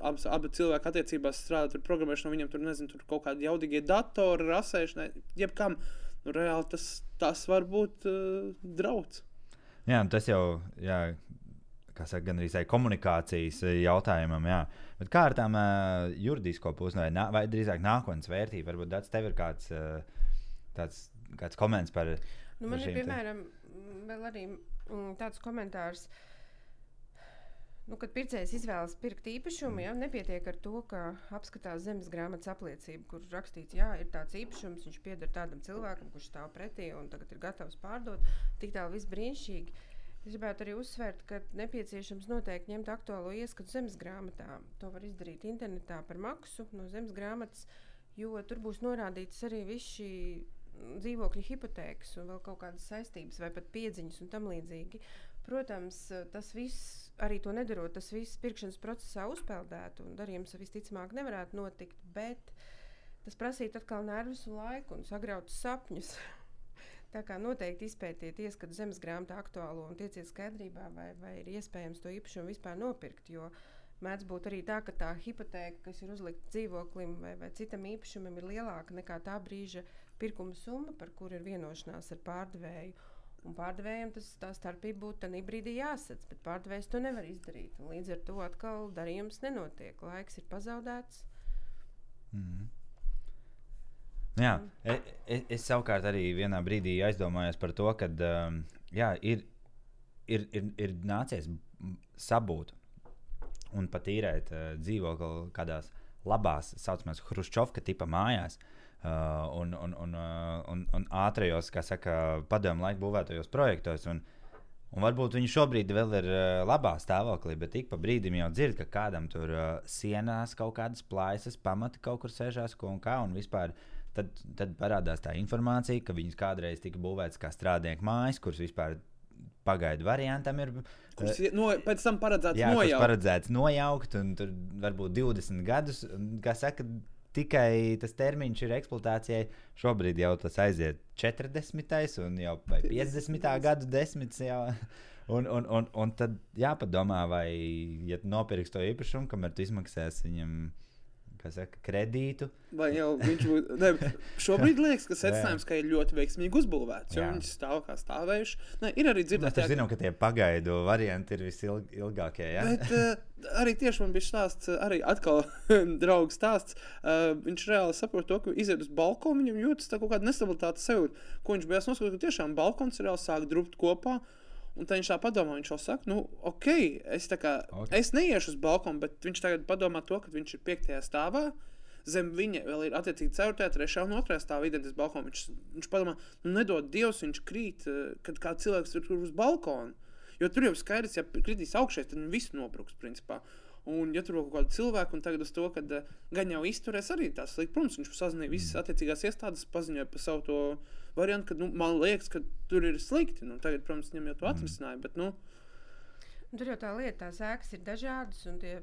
abas, abi cilvēki attiecībās strādā ar programmēšanu, viņam tur, nezinu, tur kaut kādi jaudīgie datori, rasēšanai, jebkam. Nu, reāli tas, tas var būt uh, draudz. Jā, tas jau jā, saka, gan arī komunikācijas jautājumam. Jā. Bet kā ar tām uh, juridisko pusi, vai, vai drīzāk nākotnes vērtību? Varbūt tāds tev ir kāds, uh, tāds, kāds komentārs par. Nu, man ir piemēram te... vēl arī mm, tāds komentārs. Uh, Nu, kad pircējs izvēlas pirkt īpašumu, ja, nepietiek ar to, ka apskatās zemes grāmatas apliecību, kur rakstīts, ka ir tāds īpašums, viņš pieder tādam cilvēkam, kurš stāv pretī un tagad ir gatavs pārdot. Tik tālu viss brīnišķīgi. Es gribētu arī uzsvērt, ka nepieciešams noteikti ņemt aktuālo ieskatu zemes grāmatā. To var izdarīt internetā par maksu no zemes grāmatas, jo tur būs norādīts arī viss šī dzīvokļa hipotēkas un vēl kaut kādas saistības vai pat piedziņas un tam līdzīgi. Protams, tas viss arī to nedarot, tas viss pirkšanas procesā uzpeldētu, un darījums visticamāk nevarētu notikt. Bet tas prasītu atkal nervus un laiku un sagrautus sapņus. Tā kā noteikti izpētiet ieskatu zemes grāmatā aktuālo un tieciet skaidrībā, vai, vai ir iespējams to īpašumu vispār nopirkt. Jo mēdz būt arī tā, ka tā hipoteka, kas ir uzlikta dzīvoklim vai, vai citam īpašumam, ir lielāka nekā tā brīža pirkuma summa, par kuru ir vienošanās ar pārdevēju. Un pārdevējiem tas, tā starpība būtu tajā brīdī jāsadz, bet pārdevējs to nevar izdarīt. Un līdz ar to atkal darījums nenotiek. Laiks ir pazaudēts. Mm. Jā, es, e, es savukārt arī vienā brīdī aizdomājos par to, ka um, jā, ir, ir, ir, ir nācies sabūt un pat īrēt uh, dzīvokli kādās labās, tā saucamās, Hruščovka tipa mājās. Uh, uh, un, un, un, uh, un, un ātrajos, kā saka, padomu laiku būvētajos projektos. Un, Un varbūt viņi šobrīd vēl ir uh, labā stāvoklī, bet ik pa brīdim jau dzird, ka kādam tur uh, sienās kaut kādas plaisas, pamati kaut kur sēžās, ko un kā. Un vispār tad, tad parādās tā informācija, ka viņas kādreiz tika būvētas kā strādnieku mājas, kuras vispār pagaidu variantam ir. Kurš no, pēc tam paredzēts jā, nojaukt. paredzēts nojaukt, un tur varbūt 20 gadus, kā saka, tikai tas termiņš ir eksploatācijai. Šobrīd jau tas aiziet 40. un jau 50. gadu desmitis. Jau. Un, un, un, un tad jāpadomā, vai, ja nopirks to īpašumu, kamēr tu izmaksāsi viņam saka, kredītu. Vai jau viņš būtu. Ne, šobrīd liekas, ka secinājums, ka ir ļoti veiksmīgi uzbūvēts, jo viņi stāv kā stāvējuši. Ne, ir arī dzirdēts, ka. Mēs zinām, ka tie pagaidu varianti ir visilgākie. Ja? Bet, uh, arī tieši man bija stāsts, arī atkal draugs stāsts. Uh, viņš reāli saprot to, ka iziet uz balkonu, viņam jūtas kaut kāda nestabilitāte sev, ko viņš bija noskaidrojis, ka tiešām balkons reāli sāk drupt kopā. Un tad viņš tā padomā, viņš jau saka, nu, ok, es, kā, okay. es neiešu uz balkonu, bet viņš tagad padomā to, ka viņš ir piektajā stāvā. Zem viņa vēl ir attiecīgi 4, 3 un 2 stāvā identitātes balkonā. Viņš, viņš padomā, nu, nedod Dievs, viņš krīt, eh, kad kāds cilvēks ir tur uz balkona. Jo tur jau skaidrs, ja kritīs augšā, tad viss nobruks. Principā. Un, ja tur kaut kāda cilvēka, un tagad uz to, ka uh, gan jau izturēs arī tās slikti, protams, viņš sazināja visas mm. attiecīgās iestādes, paziņoja par savu to variantu, ka nu, man liekas, ka tur ir slikti. Nu, tagad, protams, viņam jau to mm. atrisināja. Bet, nu, Tur jau tā lieta, tās ēkas ir dažādas, un tie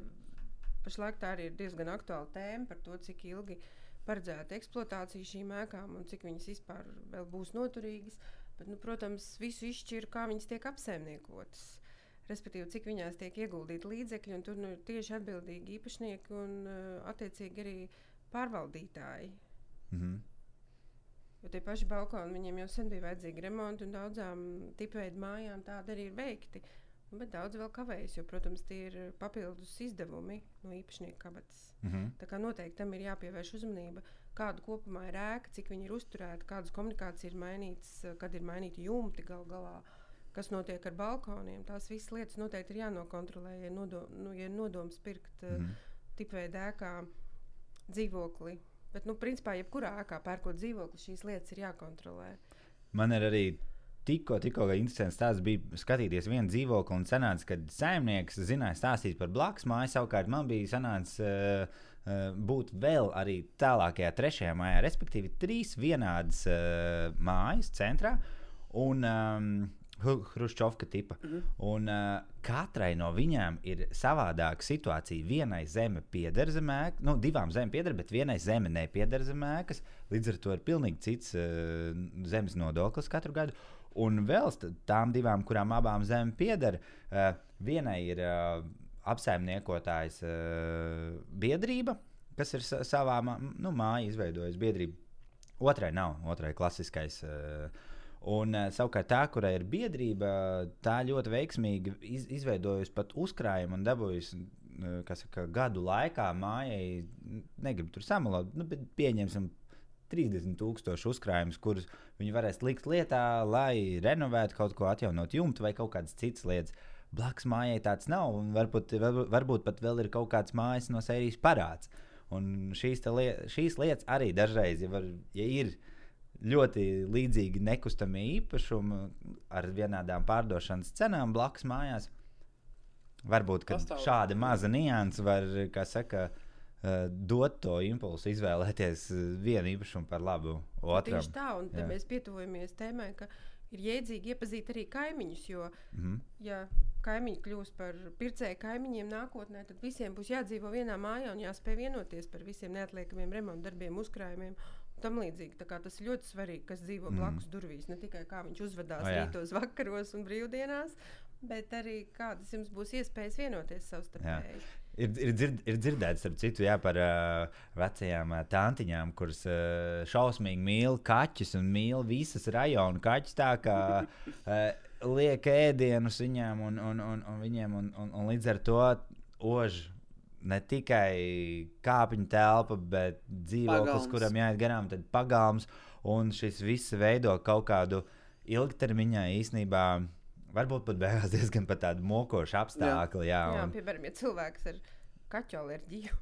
pašlaik tā arī ir diezgan aktuāla tēma par to, cik ilgi paredzēta eksploatācija šīm ēkām un cik viņas vispār vēl būs noturīgas. Bet, nu, protams, visu izšķir, kā viņas tiek apsaimniekotas. Respektīvi, cik viņās tiek ieguldīti līdzekļi, un tur nu, ir tieši atbildīgi īpašnieki un uh, attiecīgi arī pārvaldītāji. Mm -hmm. Jo tie paši balkoni viņiem jau sen bija vajadzīgi remonti, un daudzām tipveidu mājām tādi arī ir veikti. Nu, bet daudz vēl kavējas, jo, protams, tie ir papildus izdevumi no īpašnieka kabatas. Mm -hmm. Tā kā noteikti tam ir jāpievērš uzmanība, kāda kopumā ir ēka, cik viņi ir uzturēti, kādas komunikācijas ir mainītas, kad ir mainīti jumti gal galā. Kas notiek ar balkoniem? Tās visas lietas noteikti ir jānokontrolē. Ja, nodom, nu, ja ir nodoms pirkt mm -hmm. tipveidā ēkā dzīvokli, Bet, nu, principā, jebkurā ēkā pērkot dzīvokli, šīs lietas ir jākontrolē. Man ir arī tikko, tikko interesants stāsts bija skatīties vienu dzīvokli un sanāca, ka saimnieks zināja stāstīt par blakus māju. Savukārt man bija sanācis uh, uh, būt vēl arī tālākajā trešajā mājā, respektīvi trīs vienādas uh, mājas centrā. Un, um, Hruščovka tipa. Mm -hmm. Un uh, katrai no viņām ir savādāka situācija. Vienai zeme pieder zemē, nu, divām zemēm pieder, bet vienai zeme nepieder zemēkas. Līdz ar to ir pilnīgi cits uh, zemes nodoklis katru gadu. Un vēl tām divām, kurām abām zemēm pieder, uh, vienai ir uh, apsaimniekotājs uh, biedrība, kas ir savā nu, mājā izveidojusi biedrību. Otrai nav, otrai klasiskais. Uh, Un, uh, savukārt, tā, kurai ir biedrība, tā ļoti veiksmīgi iz, izveidojusi pat uzkrājumu un dabūjusi uh, saka, gadu laikā mājai, negribu tur samalot, nu, bet pieņemsim 30,000 uzkrājumus, kurus viņi varēs likt lietā, lai renovētu kaut ko, atjaunot jumtu vai kaut kādas citas lietas. Blakus mājai tāds nav, un varbūt, varbūt pat vēl ir kaut kāds mājas no sērijas parāds. Un šīs, liet, šīs lietas arī dažreiz, ja, var, ja ir ielikās, ļoti līdzīgi nekustamie īpašumi ar vienādām pārdošanas cenām blakus mājās. Varbūt šāda maza nianses var, kā saka, uh, dot to impulsu izvēlēties vienu īpašumu par labu otram. Tieši tā, un tad mēs pietuvojamies tēmai, ka ir jēdzīgi iepazīt arī kaimiņus, jo, mm -hmm. ja kaimiņi kļūs par pircēju kaimiņiem nākotnē, tad visiem būs jādzīvo vienā mājā un jāspēj vienoties par visiem neatliekamiem remontdarbiem, uzkrājumiem tam līdzīgi. Tas ir ļoti svarīgi, kas dzīvo mm. blakus durvīs. Ne tikai kā viņš uzvedās oh, rītos, vakaros un brīvdienās, bet arī kādas jums būs iespējas vienoties savstarpēji. Ir, ir, dzird, ir dzirdēts, starp citu, jā, par uh, vecajām uh, tantiņām, kuras uh, šausmīgi mīl kaķus un mīl visas rajonu kaķus. Tā kā uh, liek ēdienus viņiem un, un, un, un, viņiem, un, un, un līdz ar to ož ne tikai kāpņu telpa, bet dzīvoklis, kuram jāiet garām, tad pagalms. Un šis viss veido kaut kādu ilgtermiņā īstenībā. Varbūt pat beigās diezgan tādu mokošu apstākļu. Jā, jā, un... jā piemēram, ja cilvēks ir kaķu alerģiju.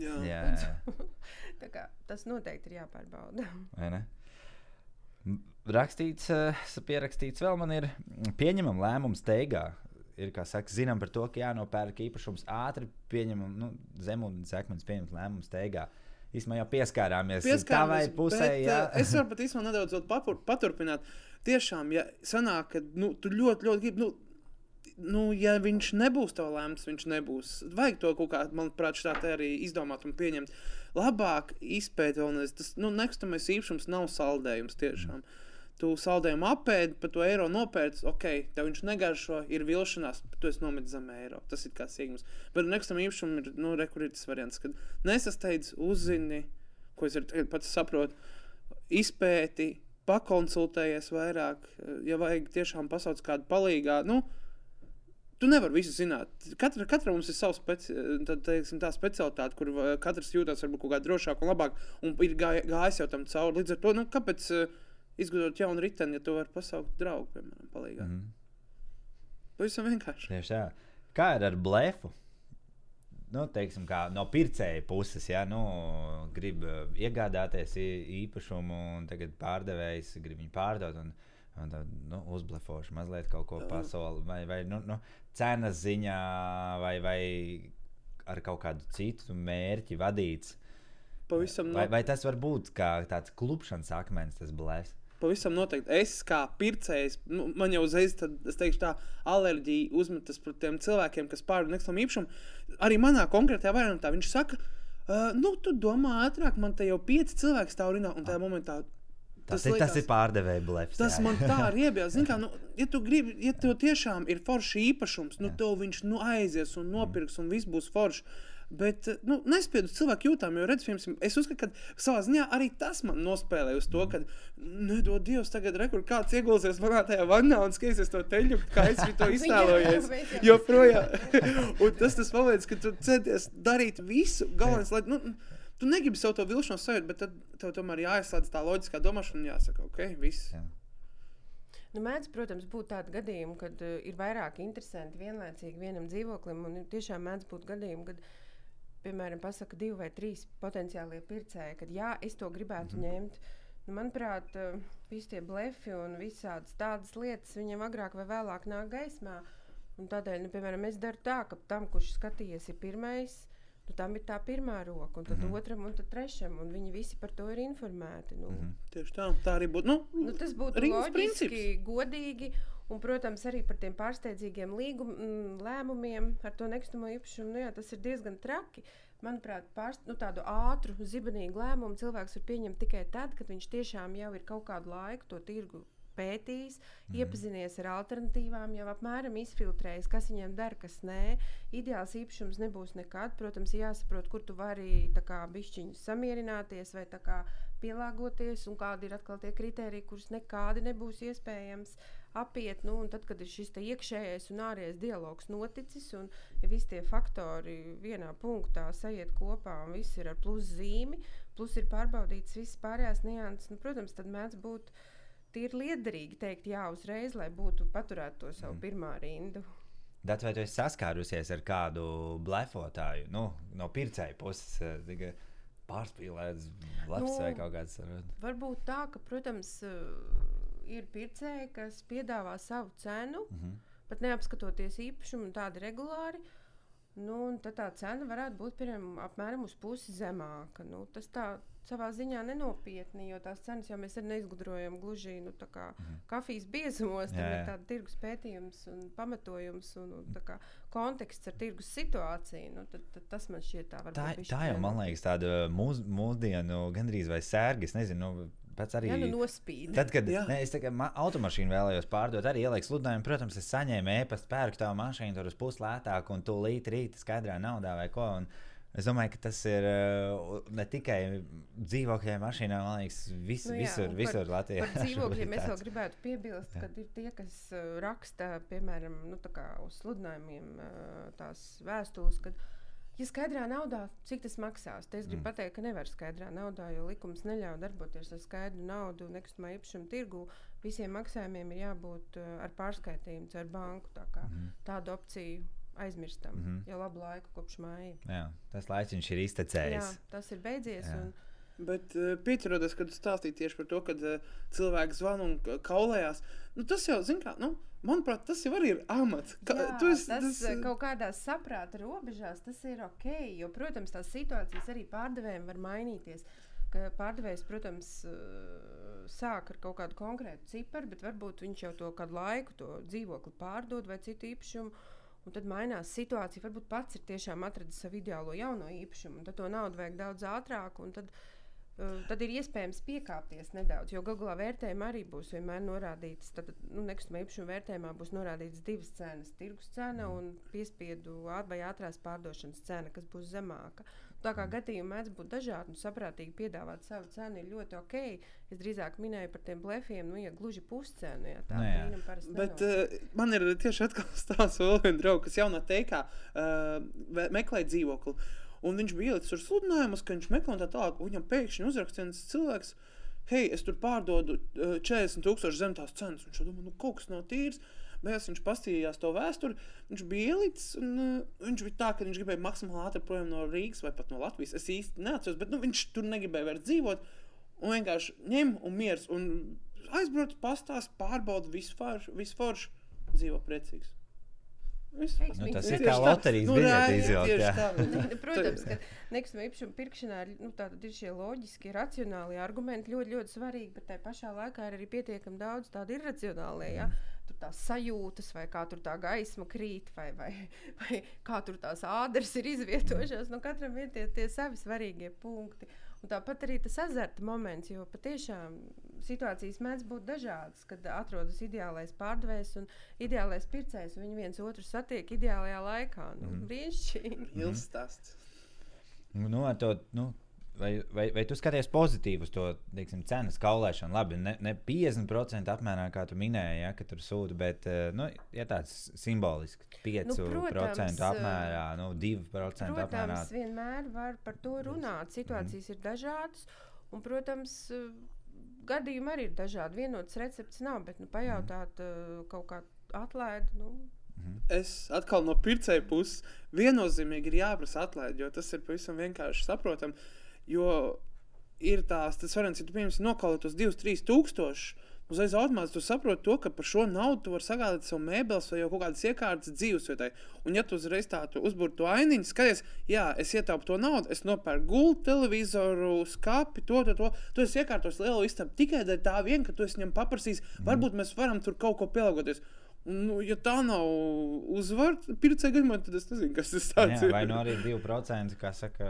Jā. jā. kā, tas noteikti ir jāpārbauda. Rakstīts, eh, pierakstīts vēl man ir pieņemam lēmumu steigā ir, saka, zinām par to, ka jānopērk īpašums ātri, pieņemam, nu, zemūdens akmens pieņemt lēmumu steigā. Īsumā jau pieskārāmies, pieskārāmies tā pusē. Bet, jā. Eh, es varu pat īstenībā nedaudz papur, paturpināt. Tiešām, ja sanāk, ka nu, tu ļoti, ļoti gribi. Nu, Nu, ja viņš nebūs tev lēmts, viņš nebūs. Vajag to kaut kā, manuprāt, tā arī izdomāt un pieņemt. Labāk izpētīt, vēl tas nu, nekustamais īpašums nav saldējums tiešām. Mm tu saldējumu apēdi, pa to eiro nopērci, ok, tev viņš negaršo, ir vilšanās, tu esi nometis zem eiro. Tas ir kā sīkums. Bet nekustam īpašumam ir, nu, rekur ir tas variants, kad nesasteidz, uzzini, ko es arī pats saprotu, izpēti, pakonsultējies vairāk, ja vajag tiešām pasauc kādu palīgā. Nu, Tu nevari visu zināt. Katra, katra mums ir sava speci tad, teiksim, specialitāte, kur katrs jūtas varbūt kaut kā drošāk un labāk, un ir gājis jau tam cauri. Līdz ar to, nu, kāpēc uh, izgudrot jaunu riteni, ja to var pasaukt draugu, piemēram, palīgā. Mm. Pavisam vienkārši. Tieši tā. Kā ir ar blefu? Nu, teiksim, no pircēja puses, ja nu, grib uh, iegādāties īpašumu, un tagad pārdevējs grib viņu pārdot. Un, un tad nu, uzblefošu mazliet kaut ko pasauli, vai, vai nu, nu, cenas ziņā, vai, vai ar kaut kādu citu mērķi vadīts. Pavisam vai, vai tas var būt kā tāds klupšanas akmens, tas blēs? Pavisam noteikti. Es kā pircējs, nu, man jau uzreiz teikšu, tā alerģija uzmetas pret tiem cilvēkiem, kas pārdod nekustamo īpašumu. Arī manā konkrētajā variantā viņš saka, uh, nu, tu domā ātrāk, man te jau pieci cilvēki stāv rindā, un tajā momentā. Tas, tas, ir, liekas, tas ir pārdevēja blefs. Tas jā. man tā ir iebilst. Kā, nu, ja tu gribi, ja tev tiešām ir foršs īpašums, nu, tev viņš nu, aizies un nopirks, un viss būs foršs. Bet eh, nu, nespēju cilvēku jūtām, jo redz, piemēram, es uzskatu, ka savā ziņā arī tas man nospēlē uz to, ka, nedod Dievs, tagad rekur kāds iegulsies manā tajā vannā un skatīsies to teļu, kā es to iztēlojos. joprojām. un tas tas paveids, ka tu centies darīt visu, galvenais, lai, nu, tu negribi sev to vilšanos sajūt, bet tad tev tomēr jāieslēdz tā loģiskā domāšana un jāsaka, ok, viss. Jā. Nu, mēdz, protams, būt tādi gadījumi, kad uh, ir vairāk interesanti vienlaicīgi vienam dzīvoklim. Un tiešām mēdz būt gadījumi, kad piemēram, pasaka divi vai trīs potenciālie pircēji, ka jā, es to gribētu mm -hmm. ņemt. Nu, manuprāt, uh, visi tie blefi un visādas tādas lietas viņam agrāk vai vēlāk nāk gaismā. Un tādēļ, nu, piemēram, es daru tā, ka tam, kurš skatījies, ir pirmais, nu, tam ir tā pirmā roka, un tad mm -hmm. otram, un tad trešam, un viņi visi par to ir informēti. Nu. Mm -hmm. Tieši tā, tā arī būtu. Nu, nu, tas būtu loģiski, princips. godīgi. Un, protams, arī par tiem pārsteidzīgiem līgum, mm, lēmumiem ar to nekustamo īpašumu. Nu, jā, tas ir diezgan traki. Manuprāt, pārst, nu, tādu ātru, zibenīgu lēmumu cilvēks var pieņemt tikai tad, kad viņš tiešām jau ir kaut kādu laiku to tirgu pētījis, mm. iepazinies ar alternatīvām, jau apmēram izfiltrējis, kas viņam dara, kas nē. Ideāls īpašums nebūs nekad. Protams, jāsaprot, kur tu vari bišķiņu samierināties vai pielāgoties, un kādi ir atkal tie kriteriji, kurus nekādi nebūs iespējams apiet. Nu, tad, kad ir šis iekšējais un ārējais dialogs noticis, un visi tie faktori vienā punktā sajiet kopā un viss ir ar pluszīmi, plus ir pārbaudīts visas pārējās nianses, nu, protams, tad mēdz būt tīri liederīgi teikt jā uzreiz, lai būtu paturēt to savu mm. pirmā rindu. Bet vai tu esi saskārusies ar kādu blefotāju nu, no pircēja puses? Tikai pārspīlēts, labs nu, vai kaut kāds. Varbūt tā, ka, protams, ir pircēji, kas piedāvā savu cenu, mm -hmm. pat neapskatoties īpašumu, tādu regulāri. Nu, tad tā cena varētu būt piemēram, apmēram uz pusi zemāka. Nu, tas tā savā ziņā nenopietni, jo tās cenas jau mēs arī neizgudrojam gluži nu, mm. kafijas biezumos. Tam ir tāds tirgus pētījums un pamatojums un, un kā, konteksts ar tirgus situāciju. Nu, tad, tad tas man šķiet tā. Tā, tā jau man liekas tāda mūs, mūsdienu gandrīz vai sērga. Es nezinu, nu, pats arī. Jā, nu nospīd. Tad, kad jā. ne, es kā automašīnu vēlējos pārdot, arī ieliku sludinājumu, protams, es saņēmu e-pastu, pērku tā mašīnu tur uz puslētāk un tu līdzi rīta skaidrā naudā vai ko. Un, Es domāju, ka tas ir uh, ne tikai dzīvokļiem, mašīnām, man liekas, vis, nu jā, visur, par, visur Latvijā. Par dzīvokļiem es vēl gribētu piebilst, ka ir tie, kas uh, raksta, piemēram, nu, uz sludinājumiem uh, tās vēstules, kad Ja skaidrā naudā, cik tas maksās, tad es gribu mm. pateikt, ka nevar skaidrā naudā, jo likums neļauj darboties ar skaidru naudu nekustamā īpašuma tirgu. Visiem maksājumiem ir jābūt uh, ar pārskaitījumu caur banku. Tā kā, mm. Tādu opciju aizmirstam mm -hmm. jau labu laiku kopš māja. Jā, tas laiks ir iztecējis. Jā, tas ir beidzies. Jā. Un, Bet uh, pieturoties, kad stāstīja tieši par to, ka uh, cilvēki zvana un kaulējās, nu, tas jau, zin kā, nu, Manuprāt, tas jau ir amats. Ka, Jā, esi, tas, tas eh, kaut kādās saprāta robežās tas ir ok. Jo, protams, tās situācijas arī pārdevējiem var mainīties. Pārdevējs, protams, eh, sāk ar kaut kādu konkrētu ciparu, bet varbūt viņš jau to kādu laiku to dzīvokli pārdod vai citu īpašumu. Un tad mainās situācija. Varbūt pats ir tiešām atradis savu ideālo jauno īpašumu, un tad to naudu vajag daudz ātrāk. Tad, tad ir iespējams piekāpties nedaudz. Jo galu galā vērtējumā arī būs vienmēr norādīts, tad nu, nekustamā īpašuma vērtējumā būs norādīts divas cenas - tirgus cena un piespiedu vai ātrās pārdošanas cena, kas būs zemāka. Tā kā gadījumi mēdz būt dažādi un saprātīgi piedāvāt savu cenu ir ļoti ok. Es drīzāk minēju par tiem blefiem, nu, ja gluži puscenu. Jā, tā nu, parasti. Bet uh, man ir tieši atkal stāsts vēl viena drauga, kas jaunā teikā uh, meklē dzīvokli. Un viņš bija ielicis ar sludinājumus, ka viņš meklē tā tālāk. Viņam pēkšņi uzrakstīja viens cilvēks, hei, es tur pārdodu uh, 40,000 zem tās cenas. Viņš domā, nu kaut kas nav tīrs. Beigās viņš paskatījās to vēsturi. Viņš bija ielicis, un uh, viņš bija tā, ka viņš gribēja maksimāli ātri prom no Rīgas vai pat no Latvijas. Es īsti neatceros, bet nu, viņš tur negribēja vairs dzīvot. Un vienkārši ņem un miers. Un aizbrauc, pastāst, pārbauda visu foršu, visu foršu, dzīvo priecīgs. Nu, tas ir kā loterijas nu, biļete. Protams, ka nekustamā īpašuma pirkšanā ir, nu, ir šie loģiskie, racionālie argumenti ļoti, ļoti svarīgi, bet tajā pašā laikā ir arī pietiekami daudz tādu irracionālie. Ja? Tur tās sajūtas, vai kā tur tā gaisma krīt, vai, vai, vai kā tur tās ādres ir izvietojušās. Nu, katram ir tie, tie savi svarīgie punkti. Un tāpat arī tas azarta moments, jo patiešām situācijas mēdz būt dažādas, kad atrodas ideālais pārdevējs un ideālais pircējs. Viņi viens otru satiek ideālajā laikā. Nu, mm. Brīnišķīgi. Mīlestības stāsts. Nu, to, nu, Vai, vai, vai tu skaties pozitīvi uz to teiksim, cenas kaulēšanu? Labi, ne, ne 50% apmērā, kā tu minēji, ja, ka tur sūta, bet eh, nu, ja tāds simboliski 5% nu, protams, apmērā, nu, 2% protams, apmērā. Protams, vienmēr var par to runāt. Situācijas mm. ir dažādas, un, protams, gadījumi arī ir dažādi. Vienots recepts nav, bet nu, pajautāt mm. kaut kā atlaidi. Nu, es atkal no pircēja puses viennozīmīgi ir jāprasa atlaidi, jo tas ir pavisam vienkārši saprotami. Jo ir tās tas variants, ja tu piemēram nokaulē tos 2-3 tūkstošus. Uzreiz automātiski tu saproti, to, ka par šo naudu tu vari sagādāt sev mēbeles vai kaut kādas iekārtas dzīvesvietai. Un, ja tu uzreiz tādu uzbūri to ainiņu, skaties, jā, es ietaupu to naudu, es nopērku gultu, televizoru, skāpi, to, to, to. Tu esi iekārtojis lielu istabu tikai dēļ tā, vien, ka tu esi viņam paprasījis, varbūt mēs varam tur kaut ko pielāgoties. Nu, ja tā nav uzvara, pircēji gadījumā, tad es nezinu, kas tas tāds Jā, ir. vai nu arī 2% kā saka,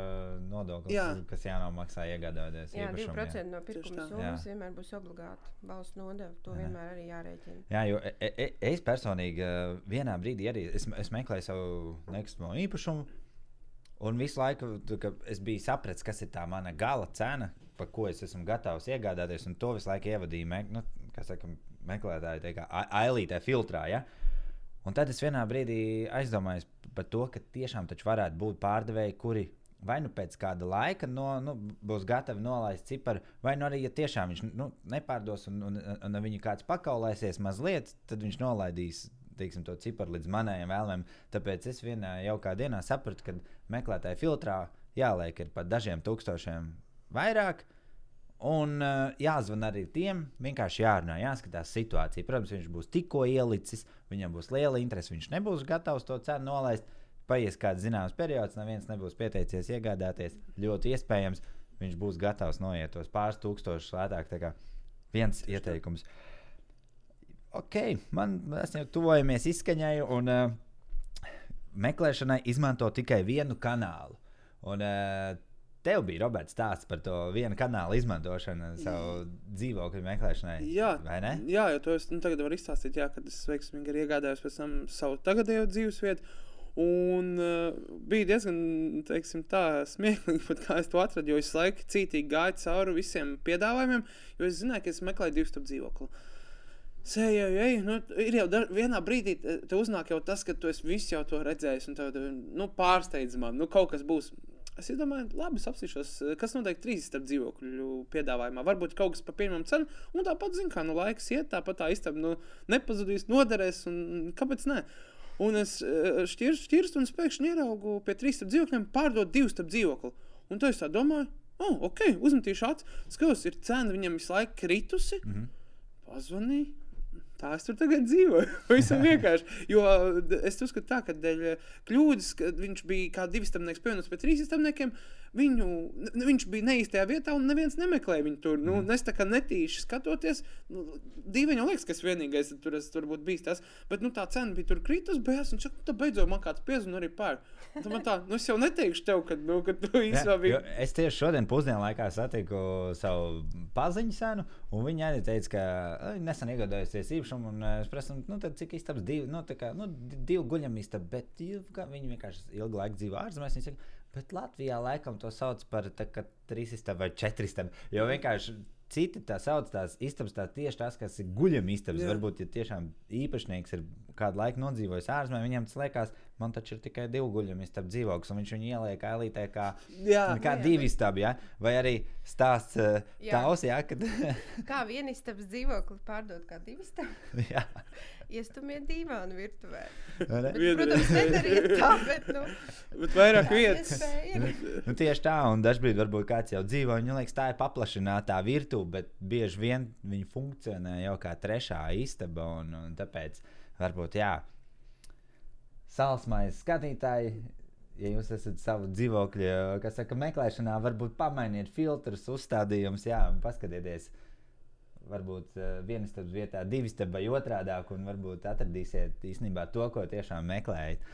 nodoklis, Jā. kas jānomaksā iegādājoties. Jā, īpašumu, 2% no Tieši pirkuma summas Jā. vienmēr būs obligāti valsts nodeva. To Jā. vienmēr arī jārēķina. Jā, jo e- e- e- es personīgi vienā brīdī arī es, es meklēju savu nekustamo īpašumu. Un visu laiku es biju sapratis, kas ir tā mana gala cena, par ko es esmu gatavs iegādāties. Un to visu laiku ievadīju nu, kā saka, meklētāju a- ailītē filtrā. Ja? Un tad es vienā brīdī aizdomājos par to, ka tiešām varētu būt pārdevēji, kuri vai nu pēc kāda laika no, nu, būs gatavi nolaist ciparu, vai nu arī, ja tiešām viņš nu, nepārdos un, un, un, viņa kāds pakaulēsies mazliet, tad viņš nolaidīs teiksim, to ciparu līdz manējiem vēlmēm. Tāpēc es vienā jaukā dienā sapratu, ka meklētāju filtrā jāliek ir par dažiem tūkstošiem vairāk. Un uh, jāzvan arī tiem, vienkārši jārunā, jāskatās situācija. Protams, viņš būs tikko ielicis, viņam būs liela interese, viņš nebūs gatavs to cenu nolaist. Paies kāds zināms periods, neviens nebūs pieteicies iegādāties. Ļoti iespējams, viņš būs gatavs noiet tos pāris tūkstošus lētāk. Tā kā viens ieteikums. Ok, man mēs jau tuvojamies izskaņai, un uh, meklēšanai izmanto tikai vienu kanālu. Un, uh, Tev bija Roberts stāsts par to vienu kanālu izmantošanu savu dzīvokļu meklēšanai. Jā, vai ne? jā, jo to es nu, tagad varu izstāstīt, jā, kad es veiksmīgi arī iegādājos pēc tam savu tagadējo dzīvesvietu. Un uh, bija diezgan teiksim, tā, smieklīgi, pat kā es to atradu, jo es laiku cītīgi gāju cauri visiem piedāvājumiem, jo es zināju, ka es meklēju divu stūra dzīvokli. Sēju, ej, nu, ir jau dar, vienā brīdī, te te uznāk jau tas, ka tu esi visu jau to redzējis, un tev nu, pārsteidz man, nu, kaut kas būs. Es domāju, labi, es apsīšos, kas notiek trīs starp dzīvokļu piedāvājumā. Varbūt kaut kas par pieņemamu cenu, un tāpat, zin, kā nu, laiks iet, tāpat tā istaba nu, nepazudīs, noderēs, un kāpēc ne? Un es eh, šķirstu, šķirstu, un es pēkšņi ieraugu pie trīs starp dzīvokļiem, pārdot divus starp dzīvokli. Un to es tā domāju, oh, ok, uzmetīšu acis, skatos, ir cena viņam visu laiku kritusi. Mm -hmm. Pazvanīju. Tā es tur tagad dzīvoju. Pavisam vienkārši. Jo es uzskatu, tā, ka dēļ eh, kļūdas, ka viņš bija kā divi stāvnieki pievienots pie trīs stāvniekiem, viņu, viņš bija neīstajā vietā un neviens nemeklēja viņu tur. Nu, mm. Es tā kā netīši skatoties, nu, dīvaini jau liekas, ka es vienīgais tur esmu turbūt bijis tas. Bet nu, tā cena bija tur kritus, beigās viņš saka, nu, beidzot man kāds piezvanīja arī pār. Un tad man tā, nu es jau neteikšu tev, ka, nu, ka tu īstenībā biji. es tieši šodien pusdienlaikā satiku savu paziņu senu, un viņa arī teica, ka "Ai, nesen iegādājusies īpašumu. un, eh, Es prasu, nu, tad cik istabas divi, nu, tā kā, nu, di- divu guļam istabu, bet viņi vienkārši ilgu laiku dzīvo ārzemēs. Viņi saka, bet Latvijā laikam to sauc par tā, kā trīs istabu vai četri istabu. Jo vienkārši citi tā sauc tās istabas, tā tieši tās, kas ir guļam istabas. Jā. Varbūt, ja tiešām īpašnieks ir kādu laiku nodzīvojis ārzemē, viņam tas liekas, man taču ir tikai divi guļami istabu dzīvoklis, un viņš viņu ieliek ailītē kā Jā, Kā jā. divi stābi, ja? vai arī stāsts uh, Jā. tavs, ja? kad. Kā viena istabas dzīvokli pārdot kā divu stāvu? jā, Iestumiet divānu virtuvē. vai ne? Bet, Vienu protams, nedariet tā, bet nu, Bet vairāk vietas. nu, tieši tā, un dažkārt varbūt kāds jau dzīvo, un viņam liekas, tā ir paplašināta virtuve, bet bieži vien viņi funkcionē jau kā trešā istaba, un, un tāpēc varbūt jā. Salsmais skatītāji, ja jūs esat savu dzīvokļu, kas saka, meklēšanā, varbūt pamainiet filtrus, uzstādījumus, jā, paskatieties. Varbūt uh, viena stāvā vietā, divi stāvā vai otrādi, un varbūt atradīsiet īstenībā to, ko tiešām meklējat.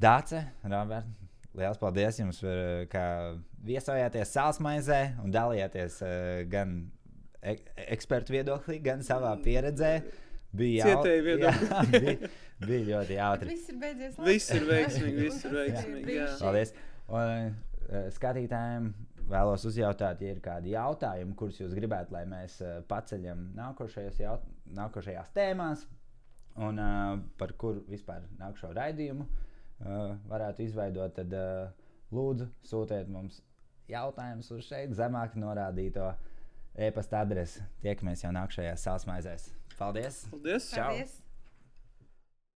Dāce, Robert, liels paldies jums, par, uh, ka viesojāties Sālsmaizē un dalījāties uh, gan e ekspertu viedoklī, gan savā pieredzē. Bija jau- Cietēji viedokļi. Jā, bija, bija ļoti Bet jautri. Viss ir beidzies. labi. Viss ir veiksmīgi, viss ir veiksmīgi, jā. brīnišķīgi. Paldies. Un, uh, skatītājiem vēlos uzjautāt, ja ir kādi jautājumi, kurus jūs gribētu, lai mēs uh, paceļam jaut nākošajās tēmās, un uh, par kuru vispār nākamo raidījumu uh, varētu izveidot, tad uh, lūdzu sūtiet mums jautājumus uz šeit zemāk norādīto e-pasta adresi. Tiekamies jau nākamajās sālsmaizēs. Paldies! Paldies! Čau. Paldies!